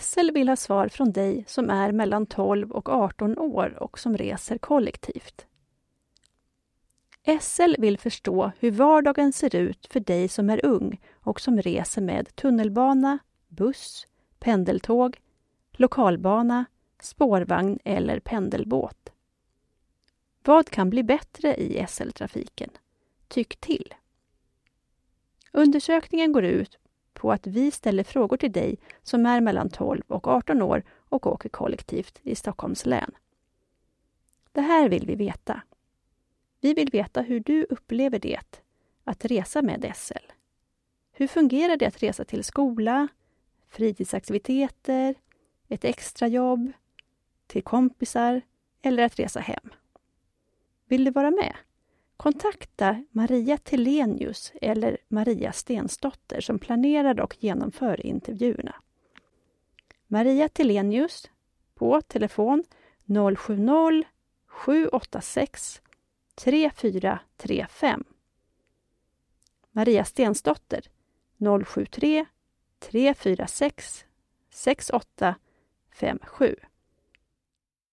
SL vill ha svar från dig som är mellan 12 och 18 år och som reser kollektivt. SL vill förstå hur vardagen ser ut för dig som är ung och som reser med tunnelbana, buss, pendeltåg, lokalbana, spårvagn eller pendelbåt. Vad kan bli bättre i SL-trafiken? Tyck till! Undersökningen går ut på att vi ställer frågor till dig som är mellan 12 och 18 år och åker kollektivt i Stockholms län. Det här vill vi veta. Vi vill veta hur du upplever det att resa med SL. Hur fungerar det att resa till skola, fritidsaktiviteter, ett extrajobb, till kompisar eller att resa hem? Vill du vara med? Kontakta Maria Telenius eller Maria Stensdotter som planerar och genomför intervjuerna. Maria Telenius på telefon 070 786 3435. Maria Stensdotter 073 346 6857.